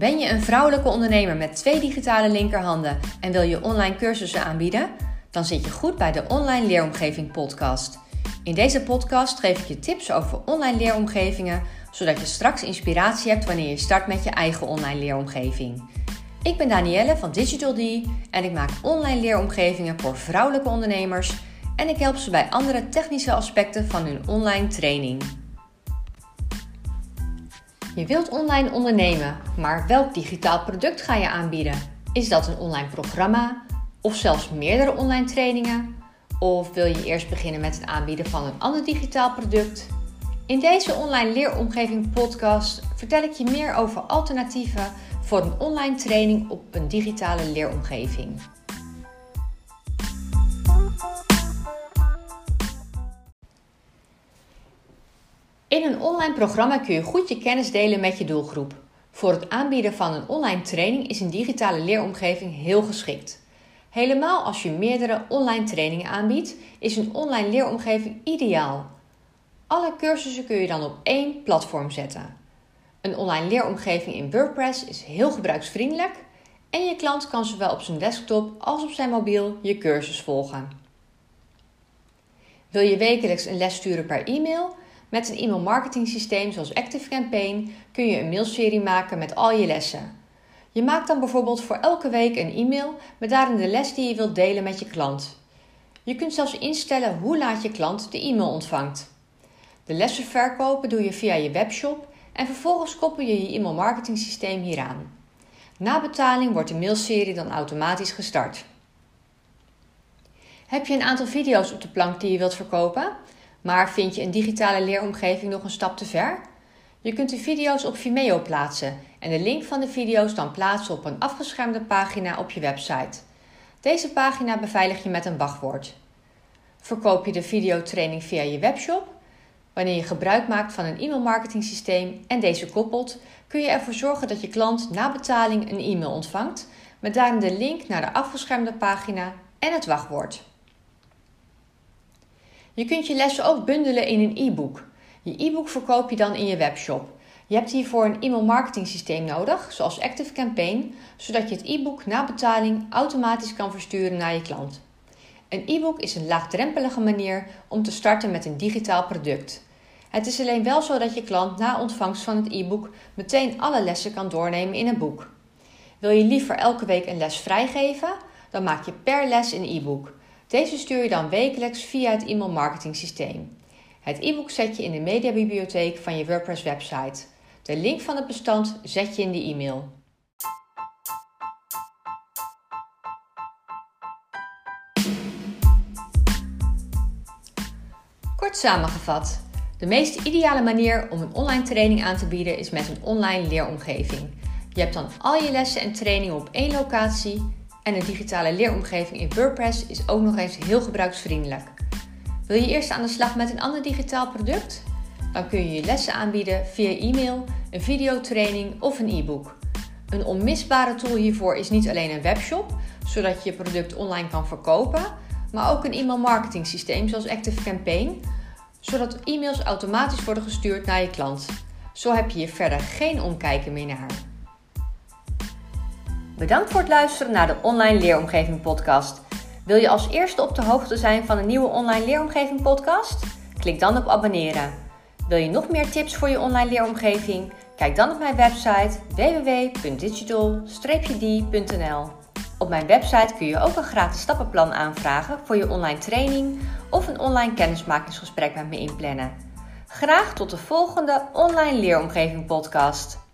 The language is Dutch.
Ben je een vrouwelijke ondernemer met twee digitale linkerhanden en wil je online cursussen aanbieden? Dan zit je goed bij de Online Leeromgeving Podcast. In deze podcast geef ik je tips over online leeromgevingen, zodat je straks inspiratie hebt wanneer je start met je eigen online leeromgeving. Ik ben Danielle van Digital D en ik maak online leeromgevingen voor vrouwelijke ondernemers en ik help ze bij andere technische aspecten van hun online training. Je wilt online ondernemen, maar welk digitaal product ga je aanbieden? Is dat een online programma of zelfs meerdere online trainingen? Of wil je eerst beginnen met het aanbieden van een ander digitaal product? In deze online leeromgeving podcast vertel ik je meer over alternatieven voor een online training op een digitale leeromgeving. In een online programma kun je goed je kennis delen met je doelgroep. Voor het aanbieden van een online training is een digitale leeromgeving heel geschikt. Helemaal als je meerdere online trainingen aanbiedt, is een online leeromgeving ideaal. Alle cursussen kun je dan op één platform zetten. Een online leeromgeving in WordPress is heel gebruiksvriendelijk en je klant kan zowel op zijn desktop als op zijn mobiel je cursus volgen. Wil je wekelijks een les sturen per e-mail? Met een e-mail marketing systeem zoals ActiveCampaign kun je een mailserie maken met al je lessen. Je maakt dan bijvoorbeeld voor elke week een e-mail met daarin de les die je wilt delen met je klant. Je kunt zelfs instellen hoe laat je klant de e-mail ontvangt. De lessen verkopen doe je via je webshop en vervolgens koppel je je e-mail marketing systeem hieraan. Na betaling wordt de mailserie dan automatisch gestart. Heb je een aantal video's op de plank die je wilt verkopen? Maar vind je een digitale leeromgeving nog een stap te ver? Je kunt de video's op Vimeo plaatsen en de link van de video's dan plaatsen op een afgeschermde pagina op je website. Deze pagina beveilig je met een wachtwoord. Verkoop je de videotraining via je webshop? Wanneer je gebruik maakt van een e-mailmarketing systeem en deze koppelt, kun je ervoor zorgen dat je klant na betaling een e-mail ontvangt met daarin de link naar de afgeschermde pagina en het wachtwoord. Je kunt je lessen ook bundelen in een e-book. Je e-book verkoop je dan in je webshop. Je hebt hiervoor een e-mail marketing systeem nodig, zoals ActiveCampaign, zodat je het e-book na betaling automatisch kan versturen naar je klant. Een e-book is een laagdrempelige manier om te starten met een digitaal product. Het is alleen wel zo dat je klant na ontvangst van het e-book meteen alle lessen kan doornemen in een boek. Wil je liever elke week een les vrijgeven? Dan maak je per les een e-book. Deze stuur je dan wekelijks via het e-mail marketing systeem. Het e-book zet je in de mediabibliotheek van je WordPress website. De link van het bestand zet je in de e-mail. Kort samengevat. De meest ideale manier om een online training aan te bieden is met een online leeromgeving. Je hebt dan al je lessen en trainingen op één locatie en een digitale leeromgeving in WordPress is ook nog eens heel gebruiksvriendelijk. Wil je eerst aan de slag met een ander digitaal product? Dan kun je je lessen aanbieden via e-mail, een videotraining of een e-book. Een onmisbare tool hiervoor is niet alleen een webshop, zodat je je product online kan verkopen, maar ook een e-mail marketing systeem zoals ActiveCampaign, zodat e-mails automatisch worden gestuurd naar je klant. Zo heb je hier verder geen omkijken meer naar. Bedankt voor het luisteren naar de Online Leeromgeving Podcast. Wil je als eerste op de hoogte zijn van een nieuwe Online Leeromgeving Podcast? Klik dan op abonneren. Wil je nog meer tips voor je online leeromgeving? Kijk dan op mijn website www.digital-d.nl. Op mijn website kun je ook een gratis stappenplan aanvragen voor je online training of een online kennismakingsgesprek met me inplannen. Graag tot de volgende Online Leeromgeving Podcast.